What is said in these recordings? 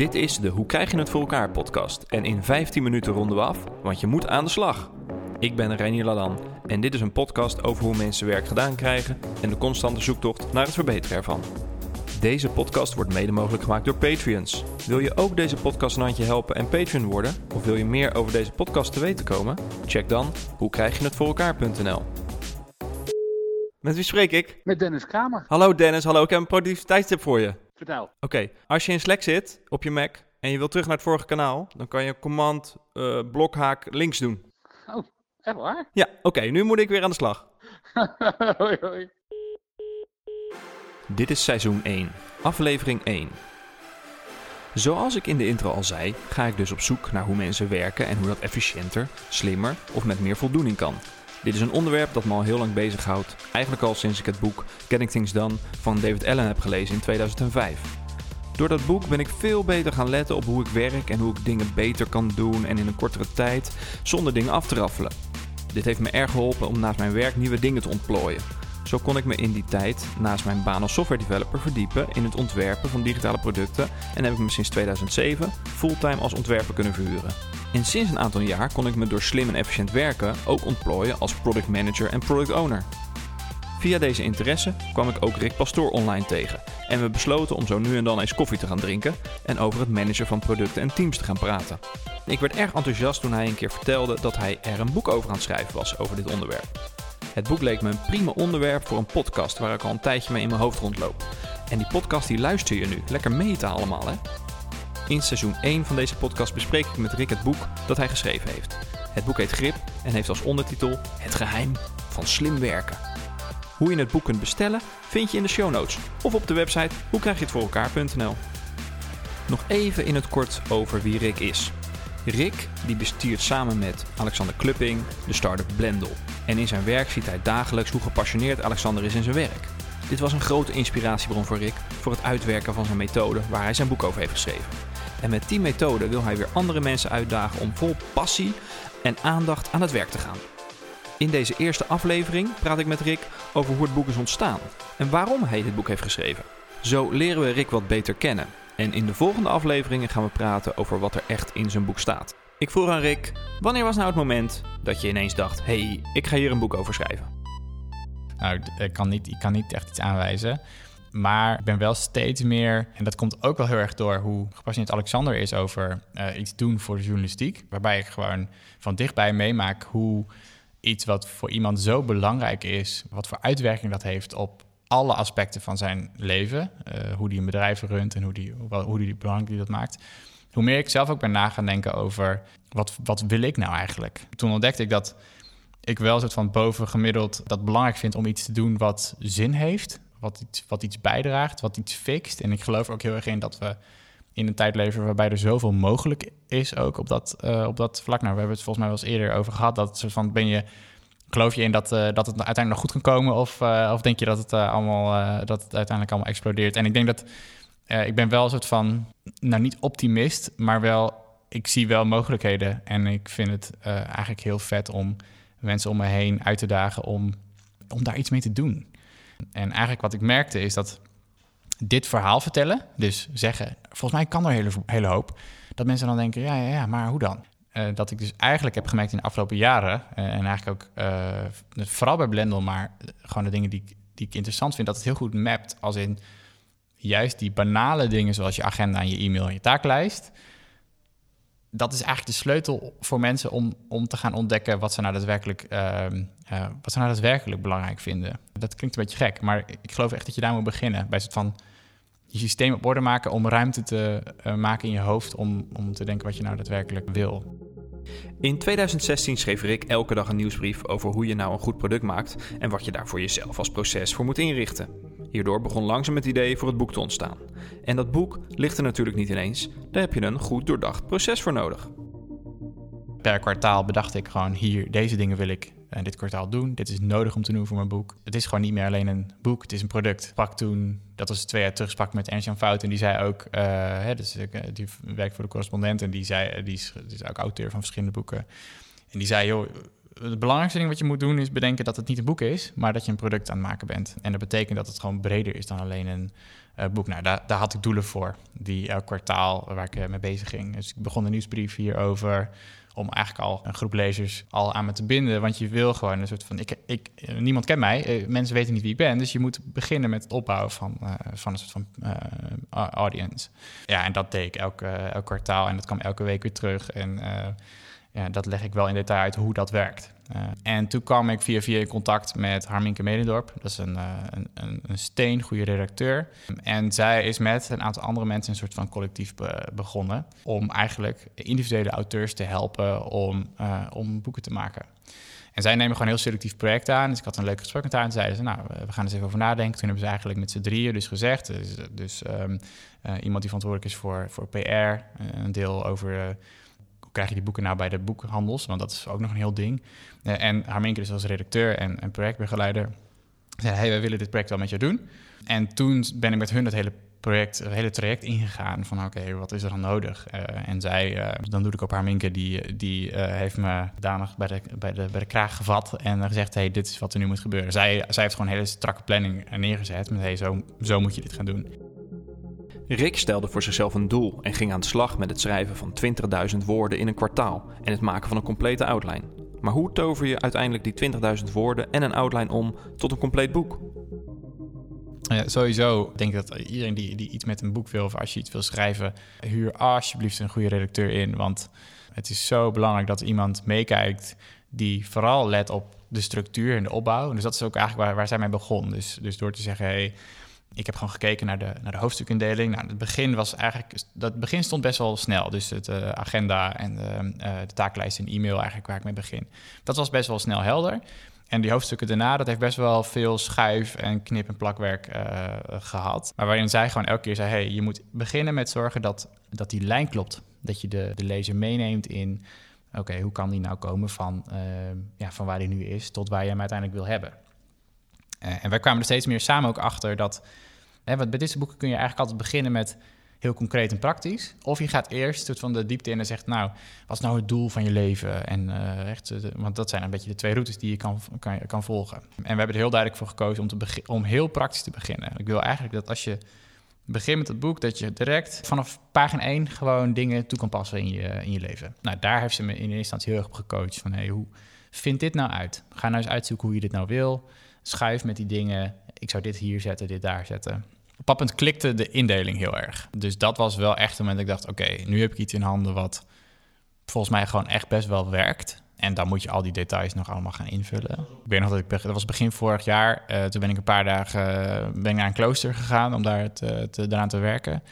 Dit is de Hoe krijg je het voor elkaar podcast. En in 15 minuten ronden we af, want je moet aan de slag. Ik ben Reinier Ladan en dit is een podcast over hoe mensen werk gedaan krijgen en de constante zoektocht naar het verbeteren ervan. Deze podcast wordt mede mogelijk gemaakt door Patreons. Wil je ook deze podcast een handje helpen en Patreon worden? Of wil je meer over deze podcast te weten komen? Check dan hoe krijg je het voor elkaar.nl. Met wie spreek ik? Met Dennis Kramer. Hallo Dennis, hallo. Ik heb een productiviteitstip voor je. Vertel. Oké, als je in Slack zit op je Mac en je wilt terug naar het vorige kanaal, dan kan je command uh, blokhaak links doen. Oh, echt waar? Ja, oké, nu moet ik weer aan de slag. hoi, hoi. Dit is seizoen 1, aflevering 1. Zoals ik in de intro al zei, ga ik dus op zoek naar hoe mensen werken en hoe dat efficiënter, slimmer of met meer voldoening kan. Dit is een onderwerp dat me al heel lang bezighoudt, eigenlijk al sinds ik het boek Getting Things Done van David Allen heb gelezen in 2005. Door dat boek ben ik veel beter gaan letten op hoe ik werk en hoe ik dingen beter kan doen en in een kortere tijd zonder dingen af te raffelen. Dit heeft me erg geholpen om naast mijn werk nieuwe dingen te ontplooien. Zo kon ik me in die tijd naast mijn baan als software developer verdiepen in het ontwerpen van digitale producten en heb ik me sinds 2007 fulltime als ontwerper kunnen verhuren. En sinds een aantal jaar kon ik me door slim en efficiënt werken ook ontplooien als product manager en product owner. Via deze interesse kwam ik ook Rick Pastoor online tegen en we besloten om zo nu en dan eens koffie te gaan drinken en over het managen van producten en teams te gaan praten. Ik werd erg enthousiast toen hij een keer vertelde dat hij er een boek over aan het schrijven was over dit onderwerp. Het boek leek me een prima onderwerp voor een podcast waar ik al een tijdje mee in mijn hoofd rondloop. En die podcast die luister je nu. Lekker meten allemaal hè. In seizoen 1 van deze podcast bespreek ik met Rick het boek dat hij geschreven heeft. Het boek heet Grip en heeft als ondertitel Het geheim van slim werken. Hoe je het boek kunt bestellen vind je in de show notes of op de website hoe krijg je het voor elkaar.nl. Nog even in het kort over wie Rick is. Rick die bestuurt samen met Alexander Klupping de start-up Blendel. En in zijn werk ziet hij dagelijks hoe gepassioneerd Alexander is in zijn werk. Dit was een grote inspiratiebron voor Rick voor het uitwerken van zijn methode waar hij zijn boek over heeft geschreven. En met die methode wil hij weer andere mensen uitdagen om vol passie en aandacht aan het werk te gaan. In deze eerste aflevering praat ik met Rick over hoe het boek is ontstaan en waarom hij dit boek heeft geschreven. Zo leren we Rick wat beter kennen. En in de volgende afleveringen gaan we praten over wat er echt in zijn boek staat. Ik vroeg aan Rick, wanneer was nou het moment dat je ineens dacht: hey, ik ga hier een boek over schrijven? Nou, ik kan niet, ik kan niet echt iets aanwijzen. Maar ik ben wel steeds meer, en dat komt ook wel heel erg door hoe gepassioneerd Alexander is over uh, iets doen voor de journalistiek. Waarbij ik gewoon van dichtbij meemaak hoe iets wat voor iemand zo belangrijk is, wat voor uitwerking dat heeft op alle aspecten van zijn leven. Uh, hoe die een bedrijf runt en hoe die, hoe, hoe die belangrijk die dat maakt. Hoe meer ik zelf ook ben na gaan denken over wat, wat wil ik nou eigenlijk? Toen ontdekte ik dat ik wel een soort van bovengemiddeld dat belangrijk vind om iets te doen wat zin heeft wat iets, wat iets bijdraagt, wat iets fixt. En ik geloof ook heel erg in dat we in een tijd leven waarbij er zoveel mogelijk is, ook op dat, uh, op dat vlak. Nou, we hebben het volgens mij wel eens eerder over gehad. Dat soort van ben je. Geloof je in dat, uh, dat het uiteindelijk nog goed kan komen? Of, uh, of denk je dat het, allemaal, dat het uiteindelijk allemaal explodeert? En ik denk dat ik ben wel een soort van, nou niet optimist, maar wel, ik zie wel mogelijkheden. En ik vind het eigenlijk heel vet om mensen om me heen uit te dagen om, om daar iets mee te doen. En eigenlijk wat ik merkte is dat dit verhaal vertellen, dus zeggen, volgens mij kan er een hele, hele hoop, dat mensen dan denken, ja, ja, ja, maar hoe dan? Uh, dat ik dus eigenlijk heb gemerkt in de afgelopen jaren, en eigenlijk ook vooral bij Blendel, maar gewoon de dingen die, die ik interessant vind, dat het heel goed mapt als in juist die banale dingen zoals je agenda en je e-mail en je taaklijst, dat is eigenlijk de sleutel voor mensen om, om te gaan ontdekken wat ze nou daadwerkelijk, uh, uh, wat ze nou daadwerkelijk belangrijk vinden. Dat klinkt een beetje gek, maar ik geloof echt dat je daar moet beginnen. Bij soort van je systeem op orde maken om ruimte te uh, maken in je hoofd om, om te denken wat je nou daadwerkelijk wil. In 2016 schreef Rick elke dag een nieuwsbrief over hoe je nou een goed product maakt en wat je daar voor jezelf als proces voor moet inrichten. Hierdoor begon langzaam het idee voor het boek te ontstaan. En dat boek ligt er natuurlijk niet ineens, daar heb je een goed doordacht proces voor nodig. Per kwartaal bedacht ik gewoon hier, deze dingen wil ik uh, dit kwartaal doen. Dit is nodig om te doen voor mijn boek. Het is gewoon niet meer alleen een boek, het is een product. Sprak toen, dat was twee jaar terug, sprak met Ernst-Jan Fout en die zei ook, uh, hè, dus, die werkt voor de correspondent en die, zei, die is, die is ook auteur van verschillende boeken. En die zei, joh, het belangrijkste ding wat je moet doen is bedenken dat het niet een boek is, maar dat je een product aan het maken bent. En dat betekent dat het gewoon breder is dan alleen een uh, boek. Nou, daar, daar, had ik doelen voor, die elk kwartaal waar ik mee bezig ging. Dus ik begon een nieuwsbrief hierover om eigenlijk al een groep lezers al aan me te binden. Want je wil gewoon een soort van... Ik, ik, niemand kent mij, eh, mensen weten niet wie ik ben. Dus je moet beginnen met het opbouwen van, van een soort van audience. Ja, en dat deed ik elke, elk kwartaal en dat kwam elke week weer terug. En ja, dat leg ik wel in detail uit hoe dat werkt. Uh, en toen kwam ik via via in contact met Harminke Medendorp. Dat is een, uh, een, een steen, goede redacteur. En zij is met een aantal andere mensen een soort van collectief be begonnen... om eigenlijk individuele auteurs te helpen om, uh, om boeken te maken. En zij nemen gewoon heel selectief projecten aan. Dus ik had een leuk gesprek met haar en zeiden ze... nou, we gaan eens even over nadenken. Toen hebben ze eigenlijk met z'n drieën dus gezegd... dus, dus um, iemand die verantwoordelijk is voor, voor PR... een deel over krijg je die boeken nou bij de boekhandels? Want dat is ook nog een heel ding. Uh, en Harminke dus als redacteur en, en projectbegeleider zei... hey, wij willen dit project wel met je doen. En toen ben ik met hun het hele project, het hele traject ingegaan van oké, wat is er dan nodig? Uh, en zij, uh, dan doe ik op Harminke, die, die heeft me danig bij de, bij, de, bij de kraag gevat en gezegd, hey, dit is wat er nu moet gebeuren. Zij, zij heeft gewoon een hele strakke planning neergezet met hey, zo, zo moet je dit gaan doen. Rick stelde voor zichzelf een doel en ging aan de slag met het schrijven van 20.000 woorden in een kwartaal en het maken van een complete outline. Maar hoe tover je uiteindelijk die 20.000 woorden en een outline om tot een compleet boek? Ja, sowieso denk ik dat iedereen die, die iets met een boek wil of als je iets wil schrijven, huur alsjeblieft een goede redacteur in. Want het is zo belangrijk dat iemand meekijkt die vooral let op de structuur en de opbouw. Dus dat is ook eigenlijk waar, waar zij mee begon. Dus, dus door te zeggen, hey, ik heb gewoon gekeken naar de, naar de hoofdstukindeling. Nou, het begin was eigenlijk, dat begin stond best wel snel. Dus het uh, agenda en de, uh, de taaklijst en e-mail eigenlijk waar ik mee begin. Dat was best wel snel helder. En die hoofdstukken daarna, dat heeft best wel veel schuif en knip- en plakwerk uh, gehad. Maar waarin zij gewoon elke keer zei, hey, je moet beginnen met zorgen dat, dat die lijn klopt. Dat je de, de lezer meeneemt in, oké, hoe kan die nou komen van, ja, van waar hij nu is tot waar je hem uiteindelijk wil hebben. Uh, en wij kwamen er steeds meer samen ook achter dat... Hè, want bij deze boeken kun je eigenlijk altijd beginnen met heel concreet en praktisch. Of je gaat eerst soort van de diepte in en zegt... nou, wat is nou het doel van je leven? En, uh, echt, want dat zijn een beetje de twee routes die je kan, kan, kan volgen. En we hebben er heel duidelijk voor gekozen om, te om heel praktisch te beginnen. Ik wil eigenlijk dat als je begint met het boek... dat je direct vanaf pagina 1 gewoon dingen toe kan passen in je, in je leven. Nou, daar heeft ze me in eerste instantie heel erg op gecoacht. Van, hey, hoe vind dit nou uit? Ga nou eens uitzoeken hoe je dit nou wil schuif met die dingen. Ik zou dit hier zetten, dit daar zetten. Op klikte de indeling heel erg. Dus dat was wel echt een moment dat ik dacht... oké, nu heb ik iets in handen wat volgens mij gewoon echt best wel werkt. En dan moet je al die details nog allemaal gaan invullen. Ik weet nog dat ik... Dat was begin vorig jaar. Uh, toen ben ik een paar dagen ben ik naar een klooster gegaan... om daar te, te, eraan te werken.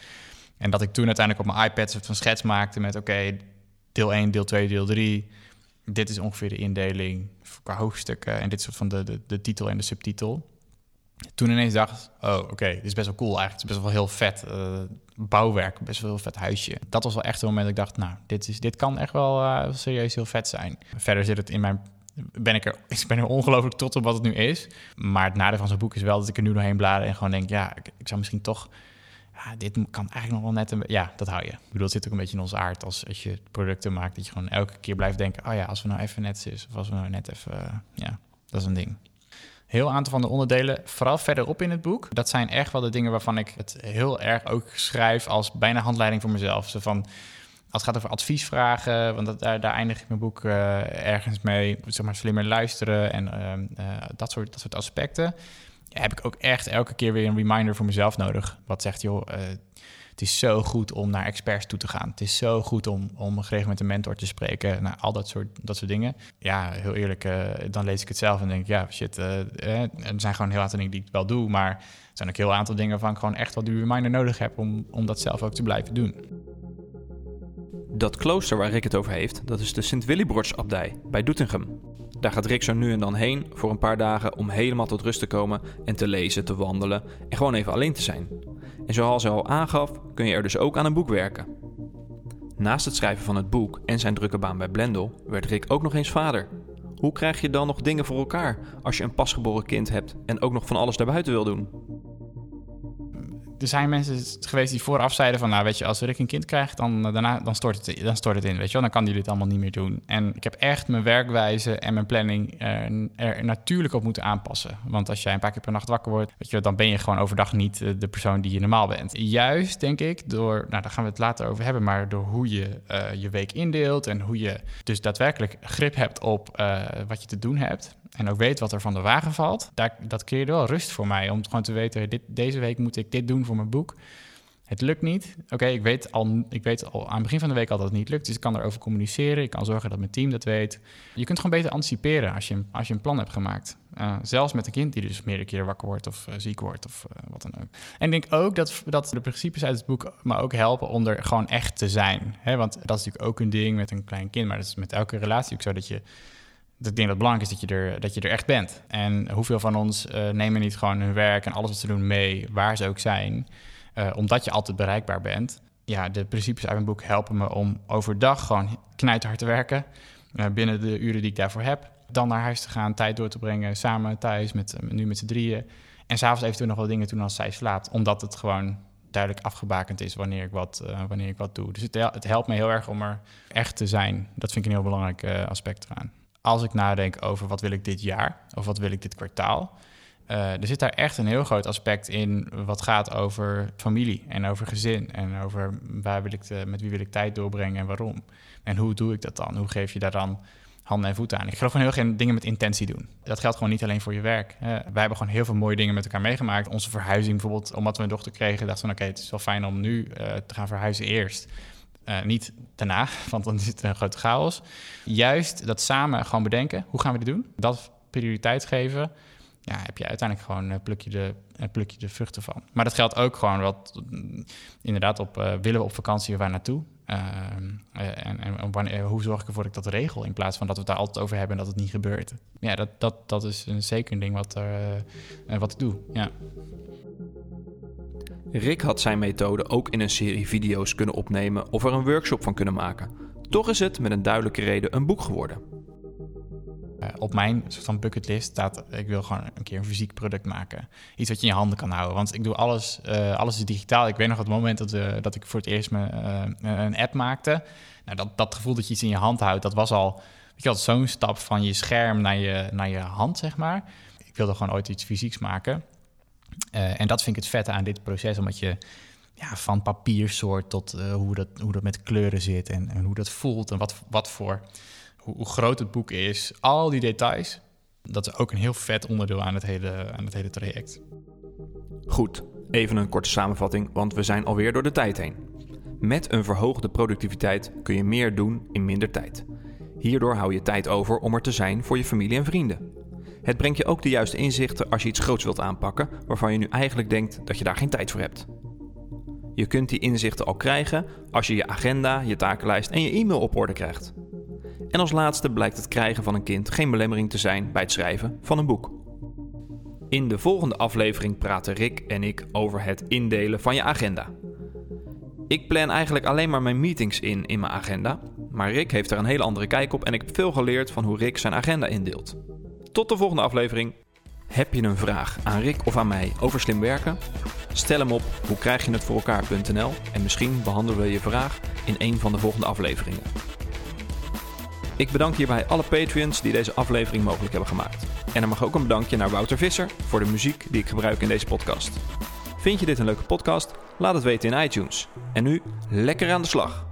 En dat ik toen uiteindelijk op mijn iPad soort van schets maakte met... oké, deel 1, deel 2, deel 3 dit is ongeveer de indeling qua hoofdstukken en dit soort van de, de, de titel en de subtitel. Toen ineens dacht oh oké, dit is best wel cool eigenlijk. Het is best wel heel vet uh, bouwwerk, best wel heel vet huisje. Dat was wel echt een moment dat ik dacht, nou, dit, is, dit kan echt wel uh, serieus heel vet zijn. Verder zit het in mijn ben ik er, ik ben er ongelooflijk trots op wat het nu is. Maar het nadeel van zo'n boek is wel dat ik er nu doorheen blader en gewoon denk, ja, ik, ik zou misschien toch dit kan eigenlijk nog wel net een Ja, dat hou je. Ik bedoel, het zit ook een beetje in ons aard als, als je producten maakt, dat je gewoon elke keer blijft denken: oh ja, als we nou even net is, of als we nou net even. Uh, ja, dat is een ding. Heel aantal van de onderdelen, vooral verderop in het boek, dat zijn echt wel de dingen waarvan ik het heel erg ook schrijf als bijna handleiding voor mezelf. Zo van, als het gaat over adviesvragen, want dat, daar, eindig ik mijn boek uh, ergens mee, zeg maar slimmer luisteren en uh, dat, soort, dat soort aspecten heb ik ook echt elke keer weer een reminder voor mezelf nodig. Wat zegt, joh, uh, het is zo goed om naar experts toe te gaan. Het is zo goed om, om geregeld met een mentor te spreken. Nou, al dat soort, dat soort dingen. Ja, heel eerlijk, uh, dan lees ik het zelf en denk ik, ja, shit, uh, er zijn gewoon heel aantal dingen die ik wel doe. Maar er zijn ook heel aantal dingen waarvan ik gewoon echt wel die reminder nodig heb om, om dat zelf ook te blijven doen. Dat klooster waar Rick het over heeft, dat is de Sint-Willibrods-abdij bij Doetinchem. Daar gaat Rick zo nu en dan heen voor een paar dagen om helemaal tot rust te komen en te lezen, te wandelen en gewoon even alleen te zijn. En zoals hij al aangaf, kun je er dus ook aan een boek werken. Naast het schrijven van het boek en zijn drukke baan bij Blendel werd Rick ook nog eens vader. Hoe krijg je dan nog dingen voor elkaar als je een pasgeboren kind hebt en ook nog van alles daarbuiten wil doen? Er zijn mensen geweest die vooraf zeiden van... nou, weet je, als Rick een kind krijgt, dan, eh, daarna, dan, stort het, dan stort het in, weet je. Dan kan die dit allemaal niet meer doen. En ik heb echt mijn werkwijze en mijn planning er, natuurlijk op moeten aanpassen. Want als jij een paar keer per nacht wakker wordt... Weet je, dan ben je gewoon overdag niet eh, de persoon die je normaal bent. Juist, denk ik, door... Nou, daar gaan we het later over hebben... maar door hoe je uh, je week indeelt... en hoe je dus daadwerkelijk grip hebt op wat je te doen hebt en ook weet wat er van de wagen valt, daar, dat creëert wel rust voor mij. Om gewoon te weten, dit, deze week moet ik dit doen voor mijn boek. Het lukt niet. Oké, ik, weet al, ik weet al aan het begin van de week al dat het niet lukt. Dus ik kan erover communiceren. Ik kan zorgen dat mijn team dat weet. Je kunt gewoon beter anticiperen als je, als je een plan hebt gemaakt. Uh, zelfs met een kind die dus meerdere keren wakker wordt of uh, ziek wordt of uh, wat dan ook. En ik denk ook dat, dat de principes uit het boek me ook helpen om er gewoon echt te zijn. Hè? Want dat is natuurlijk ook een ding met een klein kind. Maar dat is met elke relatie ook zo dat je ik denk dat het belangrijk is dat je er, dat je er echt bent. En hoeveel van ons uh, nemen niet gewoon hun werk en alles wat ze doen mee, waar ze ook zijn, uh, omdat je altijd bereikbaar bent. Ja, de principes uit mijn boek helpen me om overdag gewoon knijterhard te werken, uh, binnen de uren die ik daarvoor heb. Dan naar huis te gaan, tijd door te brengen, samen thuis, met, nu met z'n drieën. En s'avonds eventueel nog wel dingen doen als zij slaapt, omdat het gewoon duidelijk afgebakend is wanneer ik wat, wanneer ik wat doe. Dus het, het, helpt me heel erg om er echt te zijn. Dat vind ik een heel belangrijk aspect eraan als ik nadenk over wat wil ik dit jaar of wat wil ik dit kwartaal. Uh, er zit daar echt een heel groot aspect in wat gaat over familie en over gezin en over waar wil ik met wie wil ik tijd doorbrengen en waarom. En hoe doe ik dat dan? Hoe geef je daar dan handen en voeten aan? Ik geloof gewoon heel geen dingen met intentie doen. Dat geldt gewoon niet alleen voor je werk. Uh, wij hebben gewoon heel veel mooie dingen met elkaar meegemaakt. Onze verhuizing bijvoorbeeld, omdat we een dochter kregen, dachten we oké, het is wel fijn om nu uh, te gaan verhuizen eerst. Uh, niet daarna, want dan zit er een grote chaos. Juist dat samen gewoon bedenken, hoe gaan we dit doen? Dat prioriteit geven. Ja, heb je uiteindelijk gewoon, pluk, je de, pluk je de vruchten van. Maar dat geldt ook gewoon wat, inderdaad, op willen we op vakantie waar naartoe? en, en wanneer, hoe zorg ik ervoor dat ik dat regel, in plaats van dat we het daar altijd over hebben en dat het niet gebeurt? Ja, dat, dat, dat is een, zeker een ding wat, er, wat ik doe, ja. Rick had zijn methode ook in een serie video's kunnen opnemen of er een workshop van kunnen maken. Toch is het met een duidelijke reden een boek geworden. Uh, op mijn soort van bucketlist staat, ik wil gewoon een keer een fysiek product maken. Iets wat je in je handen kan houden. Want ik doe alles, uh, alles is digitaal. Ik weet nog het moment dat, uh, dat ik voor het eerst me, een app maakte. Nou, dat, dat gevoel dat je iets in je hand houdt, dat was al, weet je, zo'n stap van je scherm naar je, naar je hand, zeg maar. Ik wilde gewoon ooit iets fysieks maken. Uh, en dat vind ik het vette aan dit proces, omdat je ja, van papiersoort tot uh, hoe, dat, hoe dat met kleuren zit en, en hoe dat voelt en wat, wat voor, hoe, hoe, groot het boek is, al die details, dat is ook een heel vet onderdeel aan het hele, aan het hele traject. Goed, even een korte samenvatting, want we zijn alweer door de tijd heen. Met een verhoogde productiviteit kun je meer doen in minder tijd. Hierdoor hou je tijd over om er te zijn voor je familie en vrienden. Het brengt je ook de juiste inzichten als je iets groots wilt aanpakken waarvan je nu eigenlijk denkt dat je daar geen tijd voor hebt. Je kunt die inzichten al krijgen als je je agenda, je takenlijst en je e-mail op orde krijgt. En als laatste blijkt het krijgen van een kind geen belemmering te zijn bij het schrijven van een boek. In de volgende aflevering praten Rick en ik over het indelen van je agenda. Ik plan eigenlijk alleen maar mijn meetings in in mijn agenda, maar Rick heeft er een hele andere kijk op en ik heb veel geleerd van hoe Rick zijn agenda indeelt. Tot de volgende aflevering. Heb je een vraag aan Rick of aan mij over slim werken? Stel hem op hoe krijg je het voor elkaar.nl en misschien behandelen we je vraag in een van de volgende afleveringen. Ik bedank hierbij alle Patreons die deze aflevering mogelijk hebben gemaakt. En er mag ook een bedankje naar Wouter Visser voor de muziek die ik gebruik in deze podcast. Vind je dit een leuke podcast? Laat het weten in iTunes. En nu lekker aan de slag!